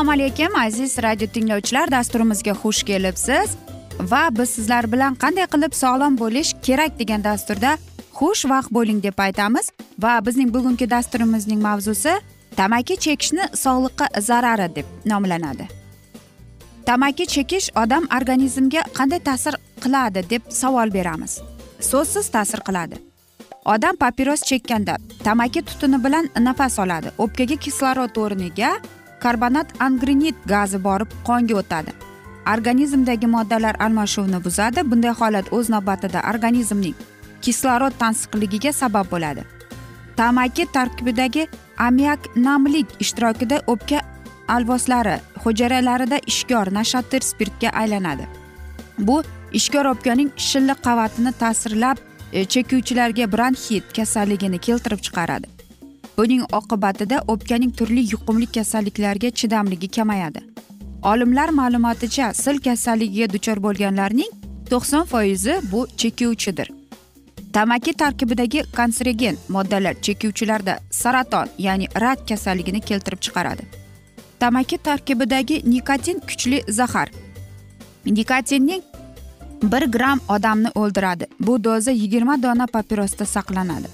assalomu alaykum aziz radio tinglovchilar. Dasturimizga xush kelibsiz. Va biz sizlar bilan qanday qilib sog'lom bo'lish kerak degan dasturda xush vaqt bo'ling deb aytamiz. Va bizning bugungi dasturimizning mavzusi tamaki chekishni sog'liqqa zarari deb nomlanadi. Tamaki chekish odam organizmiga qanday ta'sir qiladi deb savol beramiz. So'zsiz ta'sir qiladi. Odam papiros chekkanda tamaki tutuni bilan nafas oladi. O'pkaga kislorod o'rniga karbonat angrenit gazi borib qonga o'tadi. Organizmdagi moddalar almashuvini buzadi. Bunday holat o'z navbatida organizmning kislorod tansiqligiga sabab bo'ladi. Tamaki tarkibidagi ammiak namlik ishtirokida o'pka alvoslari hujayralarida ishkor nashatir spirtga aylanadi. Bu ishkor o'pkaning shilliq qavatini ta'sirlab e, chekuvchilarga bronxit kasalligini keltirib chiqaradi. Buning oqibatida o'pkaning turli yuqumli kasalliklarga chidamligi kamayadi. Olimlar ma'lumoticha sil kasalligiga duchor bo'lganlarning to'qson foizi bu chekuvchidir. Tamaki tarkibidagi kanserogen moddalar chekuvchilarda saraton ya'ni rak kasalligini keltirib chiqaradi. Tamaki tarkibidagi nikotin kuchli zahar. Nikotinning bir gramm odamni o'ldiradi. Bu doza yigirma dona papirosda saqlanadi.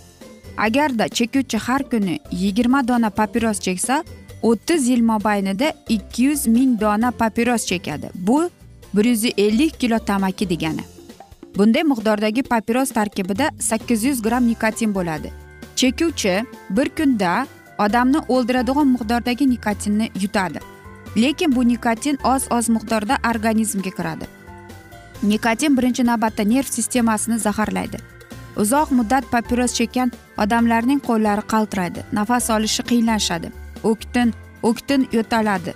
Agarda chekuvchi har kuni yigirma dona papiros cheksa o'ttiz yil mobaynida ikki yuz ming dona papiros chekadi. Bu bir yuz ellik kilo tamaki degani. Bunday miqdordagi papiros tarkibida sakkiz yuz gramm nikotin bo'ladi. Chekuvchi bir kunda odamni o'ldiradigan miqdordagi nikotinni yutadi. Lekin bu nikotin oz oz miqdorda organizmga kiradi. Nikotin birinchi navbatda nerv sistemasini zaharlaydi. Uzoq muddat papiros chekkan odamlarning qo'llari qaltiraydi nafas olishi qiyinlashadi. O'ktin o'ktin yo'taladi.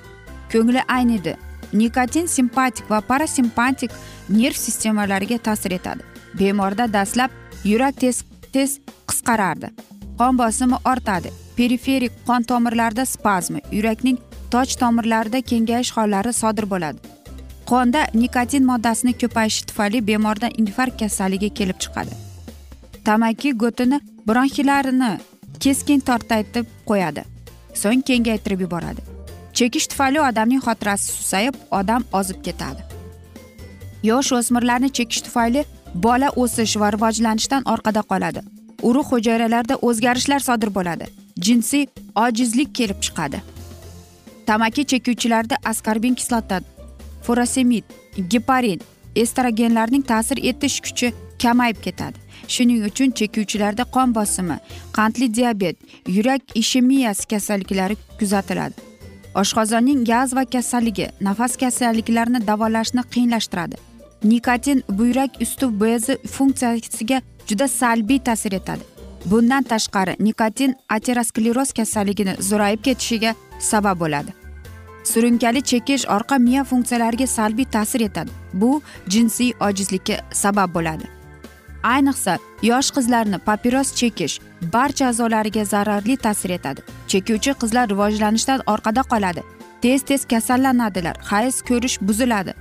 Ko'ngli ayniydi nikotin simpatik va parasimpatik nerv sistemalariga ta'sir etadi. Bemorda dastlab yurak tez tez qisqarardi. Qon bosimi ortadi. Periferik qon tomirlarida spazmi yurakning toj tomirlarida kengayish hollari sodir bo'ladi. Qonda nikotin moddasini ko'payishi tufayli bemorda infarkt kasalligi kelib chiqadi. Tamaki go'tini bronxilarini keskin tortaytib qo'yadi. So'ng kengaytirib yuboradi. Chekish tufayli odamning xotirasi susayib odam ozib ketadi. Yosh o'smirlarni chekish tufayli bola o'sish va rivojlanishdan orqada qoladi. Urug' hujayralarida o'zgarishlar sodir bo'ladi. Jinsiy ojizlik kelib chiqadi. Tamaki chekuvchilarda askarbin kislota furosemid geparin estrogenlarning ta'sir etish kuchi kamayib ketadi. Shuning uchun chekuvchilarda qon bosimi qandli diabet yurak ishemiyasi kasalliklari kuzatiladi. Oshqozonning gaz va kasalligi nafas kasalliklarini davolashni qiyinlashtiradi. Nikotin buyrak usti bezi funksiyasiga juda salbiy ta'sir etadi. Bundan tashqari nikotin ateroskleroz kasalligini zo'rayib ketishiga sabab bo'ladi. Surunkali chekish orqa miya funksiyalariga salbiy ta'sir etadi. Bu jinsiy ojizlikka sabab bo'ladi. Ayniqsa yosh qizlarni papiros chekish barcha a'zolariga zararli ta'sir etadi. Chekuvchi qizlar rivojlanishdan orqada qoladi. Tez tez kasallanadilar hayz ko'rish buziladi.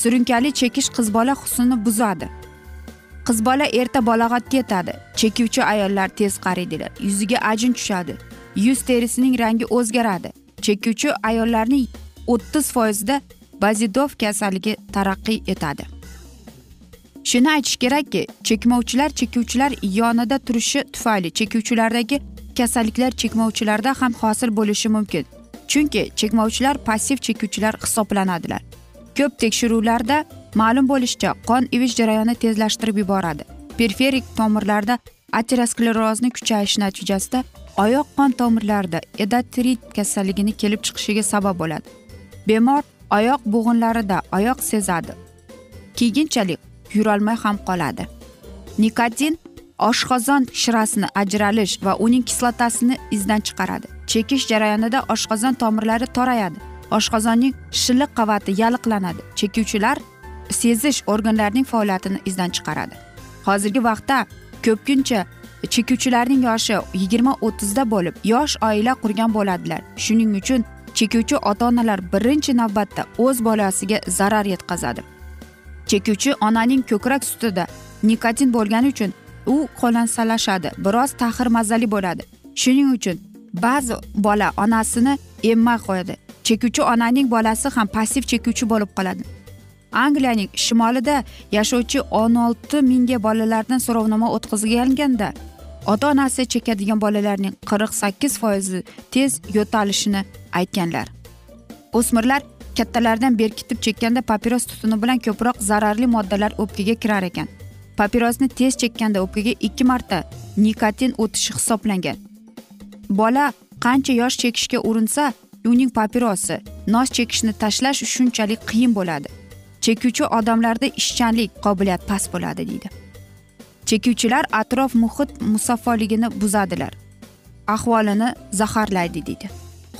Surunkali chekish qiz bola husnini buzadi. Qiz bola erta balog'atga yetadi. Chekuvchi ayollar tez qariydilar yuziga ajin tushadi. Yuz terisining rangi o'zgaradi. Chekuvchi ayollarning o'ttiz foizida bazidov kasalligi taraqqiy etadi. Shuni aytish kerakki chekmovchilar chekuvchilar yonida turishi tufayli chekuvchilardagi kasalliklar chekmovchilarda ham hosil bo'lishi mumkin. Chunki chekmovchilar passiv chekuvchilar hisoblanadilar. Ko'p tekshiruvlarda ma'lum bo'lishicha qon ivish jarayonini tezlashtirib yuboradi. Perferik tomirlarda aterosklerozni kuchayishi natijasida oyoq qon tomirlarida edatrit kasalligini kelib chiqishiga sabab bo'ladi. Bemor oyoq bo'g'inlarida oyoq sezadi. Keyinchalik yurolmay ham qoladi. Nikotin oshqozon shirasini ajralish va uning kislotasini izdan chiqaradi. Chekish jarayonida oshqozon tomirlari torayadi. Oshqozonning shilliq qavati yalliqlanadi chekuvchilar sezish organlarining faoliyatini izdan chiqaradi. Hozirgi vaqtda ko'pincha chekuvchilarning yoshi yigirma o'ttizda bo'lib yosh oila qurgan bo'ladilar. Shuning uchun chekuvchi ota onalar birinchi navbatda o'z bolasiga zarar yetkazadi. Chekuvchi onaning ko'krak sutida nikotin bo'lgani uchun u qo'lansalashadi biroz taxir mazali bo'ladi. Shuning uchun ba'zi bola onasini emmay qo'yadi. Chekuvchi onaning bolasi ham passiv chekuvchi bo'lib qoladi. Angliyaning shimolida yashovchi o'n olti mingga bolalardan so'rovnoma o'tkazilganda ota onasi chekadigan bolalarning qirq sakkiz foizi tez yo'talishini aytganlar. O'smirlar kattalardan berkitib chekkanda papiros tutuni bilan ko'proq zararli moddalar o'pkaga kirar ekan. Papirosni tez chekkanda o'pkaga ikki marta nikotin o'tishi hisoblangan. Bola qancha yosh chekishga urinsa uning papirosi nos chekishni tashlash shunchalik qiyin bo'ladi. Chekuvchi odamlarda ishchanlik qobiliyat past bo'ladi deydi. Chekuvchilar atrof muhit musaffoligini buzadilar. Ahvolini zaharlaydi deydi.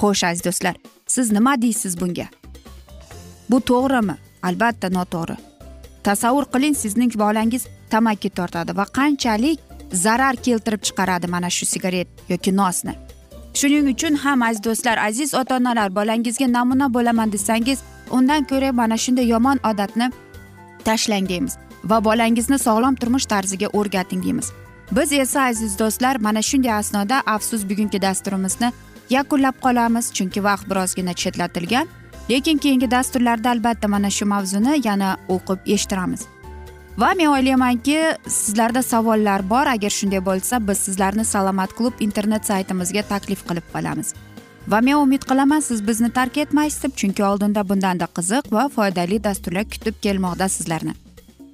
Xo'sh aziz do'stlar siz nima deysiz bunga? Bu to'g'rimi? Albatta noto'g'ri. Tasavvur qiling sizning bolangiz tamaki tortadi va qanchalik zarar keltirib chiqaradi mana shu sigaret yoki nosni. Shuning uchun ham aziz do'stlar aziz ota onalar bolangizga namuna bo'laman desangiz undan ko'ra mana shunday yomon odatni tashlang deymiz. Va bolangizni sog'lom turmush tarziga o'rgating deymiz biz esa aziz do'stlar mana shunday asnoda afsus bugungi dasturimizni yakunlab qolamiz chunki vaqt birozgina chetlatilgan. Lekin keyingi dasturlarda albatta mana shu mavzuni yana o'qib eshittiramiz. Va men o'ylaymanki sizlarda savollar bor. Agar shunday bo'lsa biz sizlarni salomat klub internet saytimizga taklif qilib qolamiz. Va men umid qilaman siz bizni tark etmaysiz deb chunki oldinda bundanda qiziq va foydali dasturlar kutib kelmoqda sizlarni.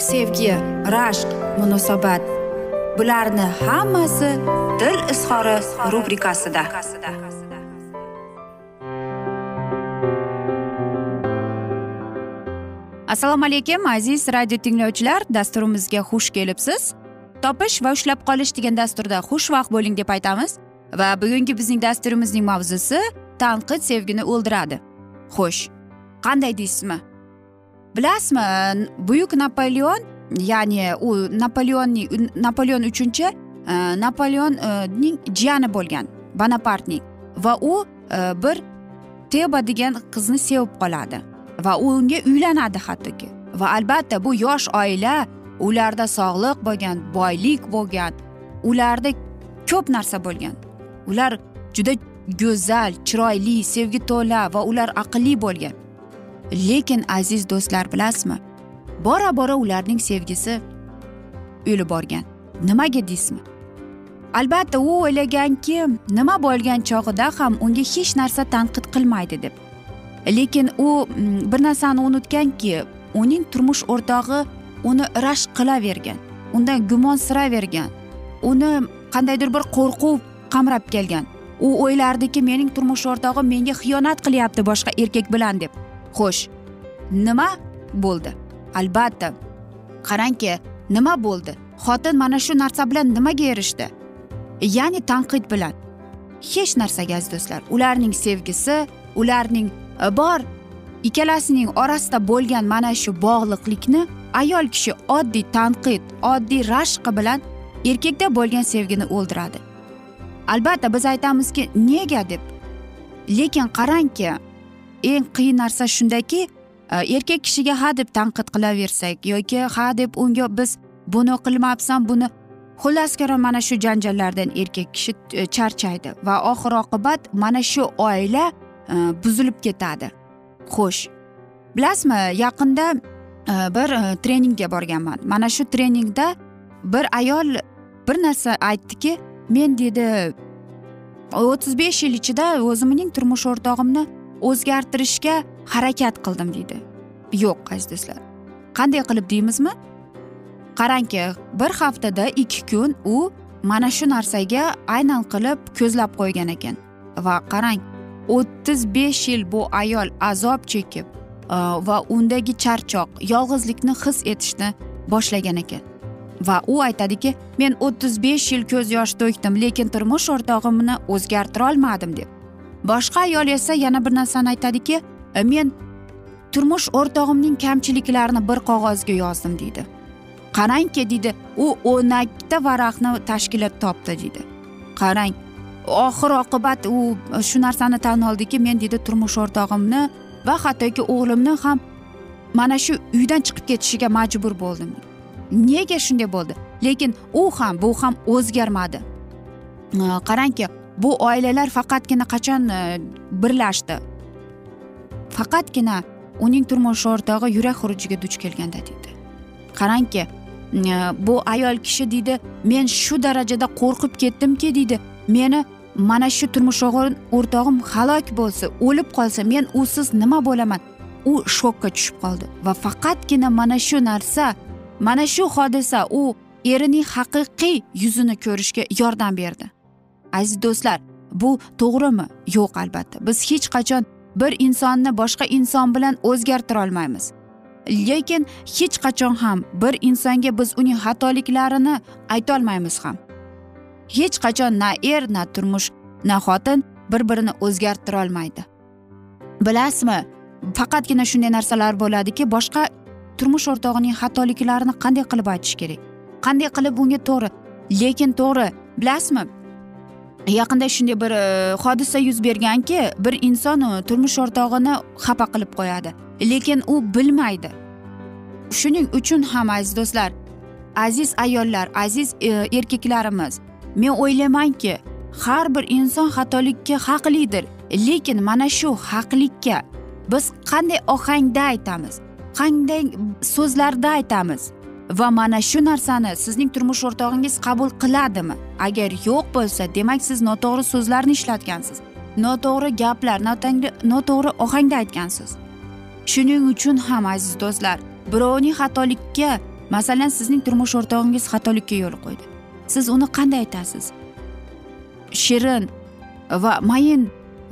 sevgi rashq munosabat. Bularni hammasi dil izhori rubrikasida. Assalomu alaykum aziz radio tinglovchilar. Dasturimizga xush kelibsiz. Topish va ushlab qolish degan dasturda xushvaqt bo'ling deb aytamiz va bugungi bizning dasturimizning mavzusi tanqid sevgini o'ldiradi. Xo'sh qanday deysizmi? Bilasizmi buyuk napoleon ya'ni u napoleonning napoleon uchinchi e, napoleonning jiyani bo'lgan bonapartning. Va u e, bir teba degan qizni sevib qoladi va u unga uylanadi hattoki. Va albatta bu yosh oila ularda sog'liq bo'lgan boylik bo'lgan ularda ko'p narsa bo'lgan. Ular juda go'zal chiroyli sevgi to'la va ular aqlli bo'lgan. Lekin aziz do'stlar bilasizmi? Bora bora ularning sevgisi o'lib borgan. Nimaga deysizmi? Albatta u o'ylaganki nima bo'lgan chog'ida ham unga hech narsa tanqid qilmaydi deb. Lekin u mm, bir narsani unutganki uning turmush o'rtog'i uni rashk qilavergan undan gumonsiravergan uni qandaydir bir qo'rquv qamrab kelgan. U o'ylardiki mening turmush o'rtog'im menga xiyonat qilyapti boshqa erkak bilan deb. Xo'sh nima bo'ldi? Albatta qarangki nima bo'ldi? Xotin mana shu narsa bilan nimaga erishdi? Ya'ni tanqid bilan. Hech narsaga aziz do'stlar ularning sevgisi ularning e, bor ikkalasining orasida bo'lgan mana shu bog'liqlikni ayol kishi oddiy tanqid oddiy rashqi bilan erkakda bo'lgan sevgini o'ldiradi. Albatta biz aytamizki nega deb. Lekin qarangki eng qiyin narsa shundaki e, erkak kishiga ha deb tanqid qilaversak yoki ha deb unga biz buni qilmabsan buni xullas karom mana shu janjallardan erkak kishi e, charchaydi va oxir oqibat mana shu oila e, buzilib ketadi. Xo'sh bilasizmi yaqinda bir treningga borganman. Mana shu treningda bir ayol bir narsa aytdiki men dedi o'ttiz besh yil ichida o'zimning turmush o'rtog'imni o'zgartirishga harakat qildim deydi. Yo'q aziz do'stlar. Qanday qilib deymizmi? Qarangki bir haftada ikki kun u mana shu narsaga aynan qilib ko'zlab qo'ygan ekan. Va qarang o'ttiz besh yil bu ayol azob chekib e, va undagi charchoq yolg'izlikni his etishni boshlagan ekan. Va u aytadiki men o'ttiz besh yil ko'z yosh to'kdim lekin turmush o'rtog'imni o'zgartirolmadim deb. Boshqa ayol esa yana bir narsani aytadiki men turmush o'rtog'imning kamchiliklarini bir qog'ozga yozdim deydi. Qarangki deydi u o'n ikkita varaqni tashkil topdi deydi. Qarang oxir oqibat u shu narsani tan oldiki men deydi turmush o'rtog'imni va hattoki o'g'limni ham mana shu uydan chiqib ketishiga majbur bo'ldim nega shunday bo'ldi? Lekin u ham bu ham o'zgarmadi. Qarangki bu oilalar faqatgina qachon e, birlashdi? Faqatgina uning turmush o'rtog'i yurak xurujiga duch kelganda deydi. Qarangki e, bu ayol kishi deydi men shu darajada qo'rqib ketdimki deydi. Meni mana shu turmush o'rtog'im halok bo'lsa o'lib qolsa men usiz nima bo'laman? U shokka tushib qoldi va faqatgina mana shu narsa mana shu hodisa u erining haqiqiy yuzini ko'rishga yordam berdi. Aziz do'stlar bu to'g'rimi? Yo'q albatta. Biz hech qachon bir insonni boshqa inson bilan o'zgartira olmaymiz. Lekin hech qachon ham bir insonga biz uning xatoliklarini aytolmaymiz ham. Hech qachon na er na turmush na xotin bir birini o'zgartirolmaydi bilasizmi faqatgina shunday narsalar bo'ladiki boshqa turmush o'rtog'ining xatoliklarini qanday qilib aytish kerak? Qanday qilib unga to'g'ri lekin to'g'ri bilasizmi? Yaqinda shunday bir e, hodisa yuz berganki bir inson e, turmush o'rtog'ini xafa qilib qo'yadi. Lekin u bilmaydi. Shuning uchun ham aziz do'stlar aziz ayollar aziz e, erkaklarimiz men o'ylaymanki har bir inson xatolikka haqlidir. Lekin mana shu haqlikka biz qanday ohangda aytamiz qanday so'zlarda aytamiz? Va mana shu narsani sizning turmush o'rtog'ingiz qabul qiladimi? Agar yo'q bo'lsa demak siz noto'g'ri so'zlarni ishlatgansiz. Noto'g'ri gaplar noto'g'ri ohangda aytgansiz. Shuning uchun ham aziz do'stlar birovning xatolikka masalan sizning turmush o'rtog'ingiz xatolikka yo'l qo'ydi. Siz uni qanday aytasiz? Shirin va mayin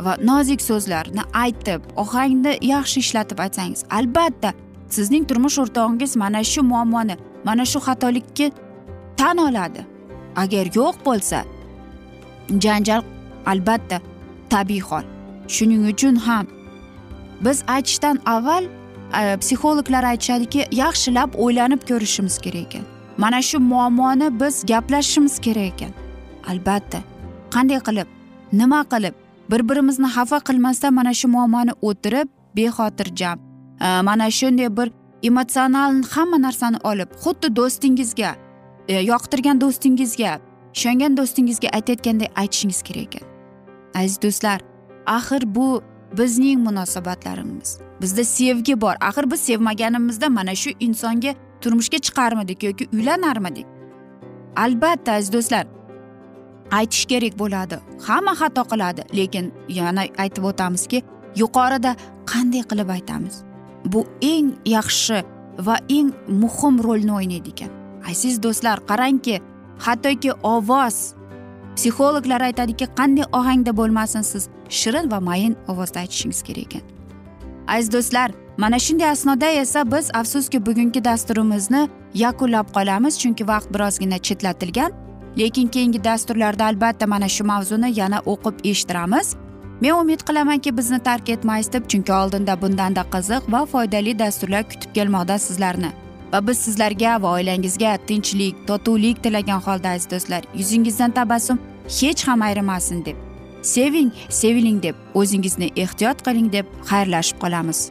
va nozik so'zlarni aytib ohangni yaxshi ishlatib aytsangiz albatta sizning turmush o'rtog'ingiz mana shu muammoni mana shu xatolikni tan oladi. Agar yo'q bo'lsa janjal albatta tabiiy hol. Shuning uchun ham biz aytishdan avval e, psixologlar aytishadiki yaxshilab o'ylanib ko'rishimiz kerak ekan. Mana shu muammoni biz gaplashishimiz kerak ekan. Albatta qanday qilib nima qilib bir birimizni xafa qilmasdan mana shu muammoni o'tirib bexotirjam e, mana shunday bir emotsional hamma narsani olib xuddi do'stingizga e, yoqtirgan do'stingizga ishongan do'stingizga aytayotganday aytishingiz kerak ekan. Aziz do'stlar axir bu bizning munosabatlarimiz. Bizda sevgi bor. Axir biz sevmaganimizda mana shu insonga turmushga chiqarmidik yoki uylanarmidik albatta aziz do'stlar aytish kerak bo'ladi. Hamma xato qiladi lekin yana aytib o'tamizki yuqorida qanday qilib aytamiz? Bu eng yaxshi va eng muhim rolni o'ynaydi ekan. Aziz do'stlar qarangki hattoki ovoz psixologlar aytadiki qanday ohangda bo'lmasin siz shirin va mayin ovozda aytishingiz kerak ekan. Aziz do'stlar mana shunday asnoda esa biz afsuski bugungi dasturimizni yakunlab qolamiz chunki vaqt birozgina chetlatilgan. Lekin keyingi dasturlarda albatta mana shu mavzuni yana o'qib eshittiramiz. Men umid qilamanki bizni tark etmaysiz deb chunki oldinda bundanda qiziq va foydali dasturlar kutib kelmoqda sizlarni. Va biz sizlarga va oilangizga tinchlik totuvlik tilagan holda aziz do'stlar yuzingizdan tabassum hech ham ayrimasin deb. Seving seviling deb o'zingizni ehtiyot qiling deb xayrlashib qolamiz.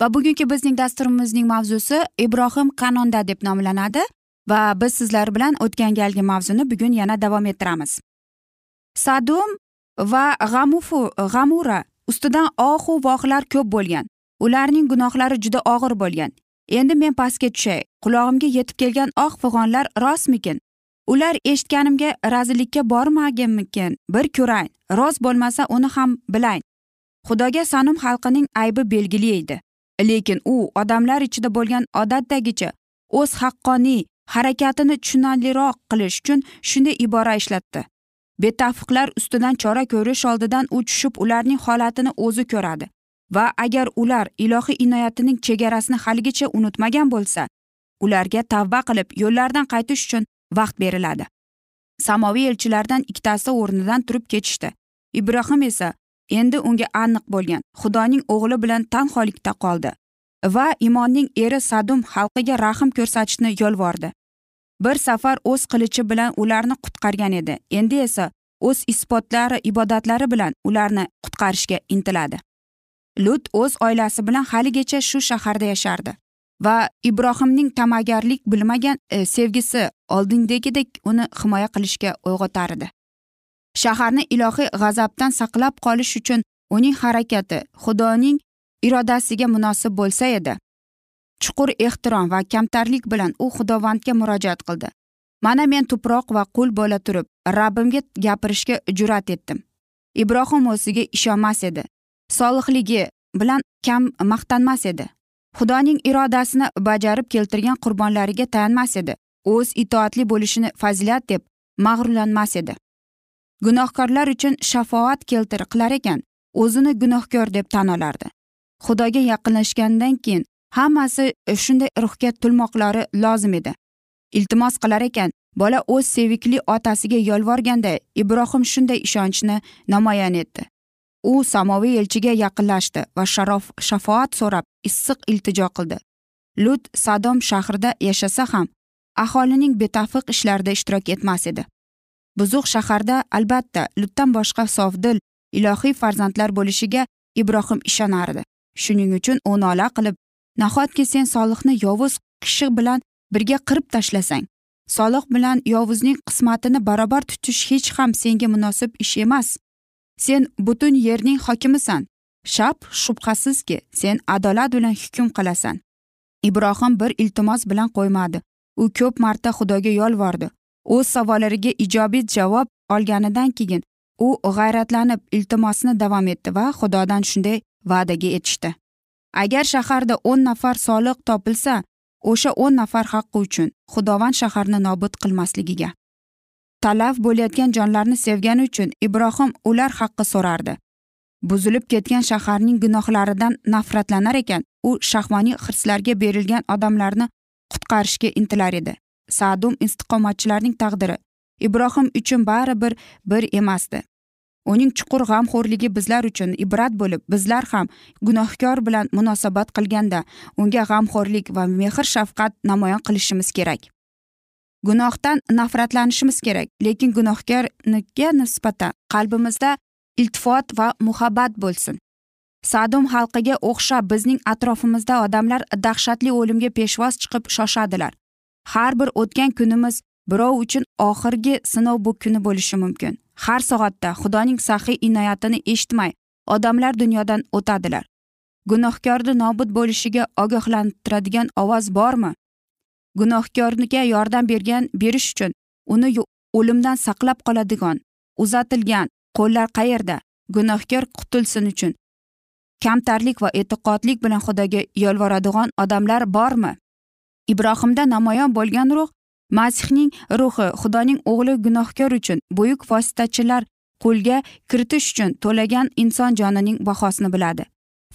Va bugungi bizning dasturimizning mavzusi ibrohim qanonda deb nomlanadi va biz sizlar bilan o'tgan galgi mavzuni bugun yana davom ettiramiz. Sadum va g'amufu g'amura ustidan ohu vohlar ko'p bo'lgan. Ularning gunohlari juda og'ir bo'lgan. Endi men pastga tushay qulog'imga yetib kelgan oq fig'onlar rostmikin? Ular eshitganimga razillikka bormaganmikin bir ko'rayn rost bo'lmasa uni ham bilayn xudoga sanum xalqining aybi belgili edi. Lekin u odamlar ichida bo'lgan odatdagicha o'z haqqoniy harakatini tushunarliroq qilish uchun shunday ibora ishlatdi. Betafiqlar ustidan chora ko'rish oldidan u tushib ularning holatini o'zi ko'radi. Va agar ular ilohiy inoyatining chegarasini haligacha unutmagan bo'lsa ularga tavba qilib yo'llaridan qaytish uchun vaqt beriladi. Samoviy elchilardan ikkitasi o'rnidan turib ketishdi. Ibrohim esa endi unga aniq bo'lgan. Xudoning o'g'li bilan tanholikda qoldi va imonning eri sadum xalqiga rahm ko'rsatishni yolvordi. Bir safar o'z qilichi bilan ularni qutqargan edi. Endi esa o'z isbotlari ibodatlari bilan ularni qutqarishga intiladi. Lut o'z oilasi bilan haligacha shu shaharda yashardi va ibrohimning ta'magarlik bilmagan e, sevgisi oldingidagidek uni himoya qilishga uyg'otardi shaharni ilohiy g'azabdan saqlab qolish uchun uning harakati xudoning irodasiga munosib bo'lsa edi. Chuqur ehtirom va kamtarlik bilan u xudovandga murojaat qildi. Mana men tuproq va qul bo'la turib rabbimga gapirishga jur'at etdim. Ibrohim o'ziga ishonmas edi. Solihligi bilan kam maqtanmas edi. Xudoning irodasini bajarib keltirgan qurbonlariga tayanmas edi. O'z itoatli bo'lishini fazilat deb mag'rurlanmas edi. Gunohkorlar uchun shafoat keltir qilar ekan o'zini gunohkor deb tan olardi. Xudoga yaqinlashgandan keyin hammasi shunday ruhga tulmoqlari lozim edi. Iltimos qilar ekan bola o'z sevikli otasiga yolvorganda ibrohim shunday ishonchni namoyon etdi. U samoviy elchiga yaqinlashdi va sharof shafoat so'rab issiq iltijo qildi. Lut sadom shahrida yashasa ham aholining betafiq ishlarida ishtirok etmas edi. Buzuq shaharda albatta lutdan boshqa sofdil ilohiy farzandlar bo'lishiga ibrohim ishonardi. Shuning uchun u nola qilib nahotki sen solihni yovuz kishi bilan birga qirib tashlasang? Solih bilan yovuzning qismatini barobar tutish hech ham senga munosib ish emas. Sen butun yerning hokimisan. Shap shubhasizki sen adolat bilan hukm qilasan. Ibrohim bir iltimos bilan qo'ymadi. U ko'p marta xudoga yolvordi. O'z savollariga ijobiy javob olganidan keyin u g'ayratlanib iltimosni davom etdi va xudodan shunday va'daga etishdi agar shaharda o'n nafar soliq topilsa o'sha o'n nafar haqqi uchun xudovand shaharni nobud qilmasligiga. Talaf bo'layotgan jonlarni sevgani uchun ibrohim ular haqqi so'rardi. Buzilib ketgan shaharning gunohlaridan nafratlanar ekan u shahvoniy hirslarga berilgan odamlarni qutqarishga intilar edi. Sadum istiqomatchilarning taqdiri. Ibrohim uchun baribir bir emasdi. Uning chuqur g'amxo'rligi bizlar uchun ibrat bo'lib bizlar ham gunohkor bilan munosabat qilganda unga g'amxo'rlik va mehr shafqat namoyon qilishimiz kerak. Gunohdan nafratlanishimiz kerak lekin gunohkorga nisbatan qalbimizda iltifot va muhabbat bo'lsin. Sadum xalqiga o'xshab bizning atrofimizda odamlar dahshatli o'limga peshvoz chiqib shoshadilar. Har bir o'tgan kunimiz birov uchun oxirgi sinov bu kuni bo'lishi mumkin. Har soatda xudoning saxiy inoyatini eshitmay odamlar dunyodan o'tadilar. Gunohkorni nobud bo'lishiga ogohlantiradigan ovoz bormi? Gunohkorga yordam bergan berish uchun uni o'limdan saqlab qoladigan uzatilgan qo'llar qayerda? Gunohkor qutulsin uchun. Kamtarlik va e'tiqodlik bilan xudoga yolvoradigan odamlar bormi? Ibrohimda namoyon bo'lgan ruh masihning ruhi xudoning o'g'li gunohkor uchun buyuk vositachilar qo'lga kiritish uchun to'lagan inson jonining bahosini biladi.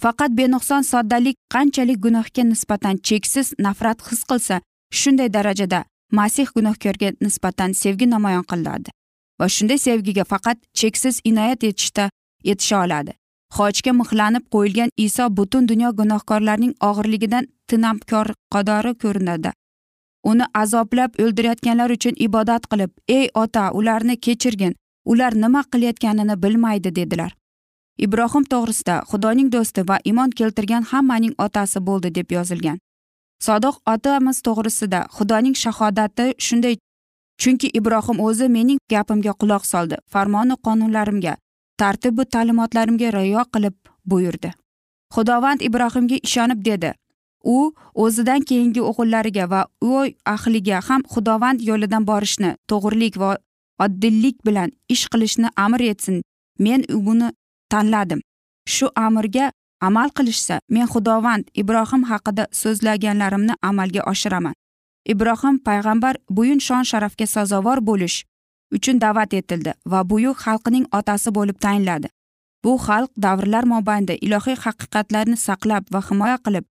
Faqat benuqson soddalik qanchalik gunohga nisbatan cheksiz nafrat his qilsa shunday darajada masih gunohkorga nisbatan sevgi namoyon qiladi va shunday sevgiga faqat cheksiz inoyat etishda etisha oladi. Xochga mixlanib qo'yilgan iso butun dunyo gunohkorlarning og'irligidan tinamkor qadori ko'rinadi. Uni azoblab o'ldirayotganlar uchun ibodat qilib ey ota ularni kechirgin ular nima qilayotganini bilmaydi dedilar. Ibrohim to'g'risida xudoning do'sti va iymon keltirgan hammaning otasi bo'ldi deb yozilgan. Sodiq otamiz to'g'risida xudoning shahodati shunday chunki ibrohim o'zi mening gapimga quloq soldi farmoni qonunlarimga tartibu ta'limotlarimga rioya qilib buyurdi. Xudovand ibrohimga ishonib dedi. U o'zidan keyingi o'g'illariga va uy ahliga ham xudovand yo'lidan borishni to'g'rilik va oddillik bilan ish qilishni amr etsin. Men buni tanladim. Shu amrga amal qilishsa men xudovand ibrohim haqida so'zlaganlarimni amalga oshiraman. Ibrohim payg'ambar buyun shon sharafga sazovor bo'lish uchun da'vat etildi va buyuk xalqining otasi bo'lib tayinladi bu xalq davrlar mobaynida ilohiy haqiqatlarni saqlab va himoya qilib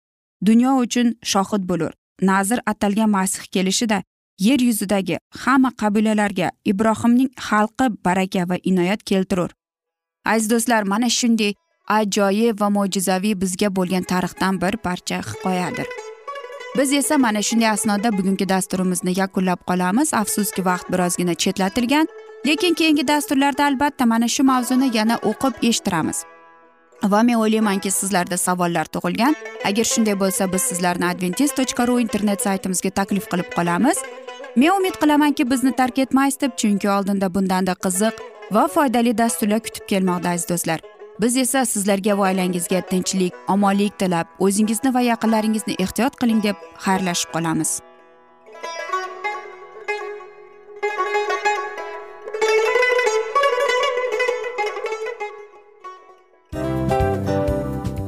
dunyo uchun shohid bo'lur. Nazr atalgan masih kelishida yer yuzidagi hamma qabilalarga ibrohimning xalqi baraka va inoyat keltirur. Aziz do'stlar mana shunday ajoyib va mo'jizaviy bizga bo'lgan tarixdan bir parcha hikoyadir. Biz esa mana shunday asnoda bugungi dasturimizni yakunlab qolamiz. Afsuski vaqt birozgina chetlatilgan lekin keyingi dasturlarda albatta mana shu mavzuni yana o'qib eshittiramiz. Va men o'ylaymanki sizlarda savollar tug'ilgan. Agar shunday bo'lsa biz sizlarni adventis tochka ru internet saytimizga taklif qilib qolamiz. Men umid qilamanki bizni tark etmaysiz deb chunki oldinda bundanda qiziq va foydali dasturlar kutib kelmoqda aziz do'stlar. Biz esa sizlarga va oilangizga tinchlik omonlik tilab o'zingizni va yaqinlaringizni ehtiyot qiling deb xayrlashib qolamiz.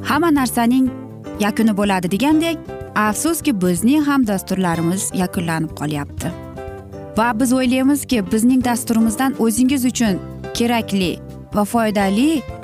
Hamma narsaning yakuni bo'ladi degandek afsuski bizning ham dasturlarimiz yakunlanib qolyapti. Va biz o'ylaymizki bizning dasturimizdan o'zingiz uchun kerakli va foydali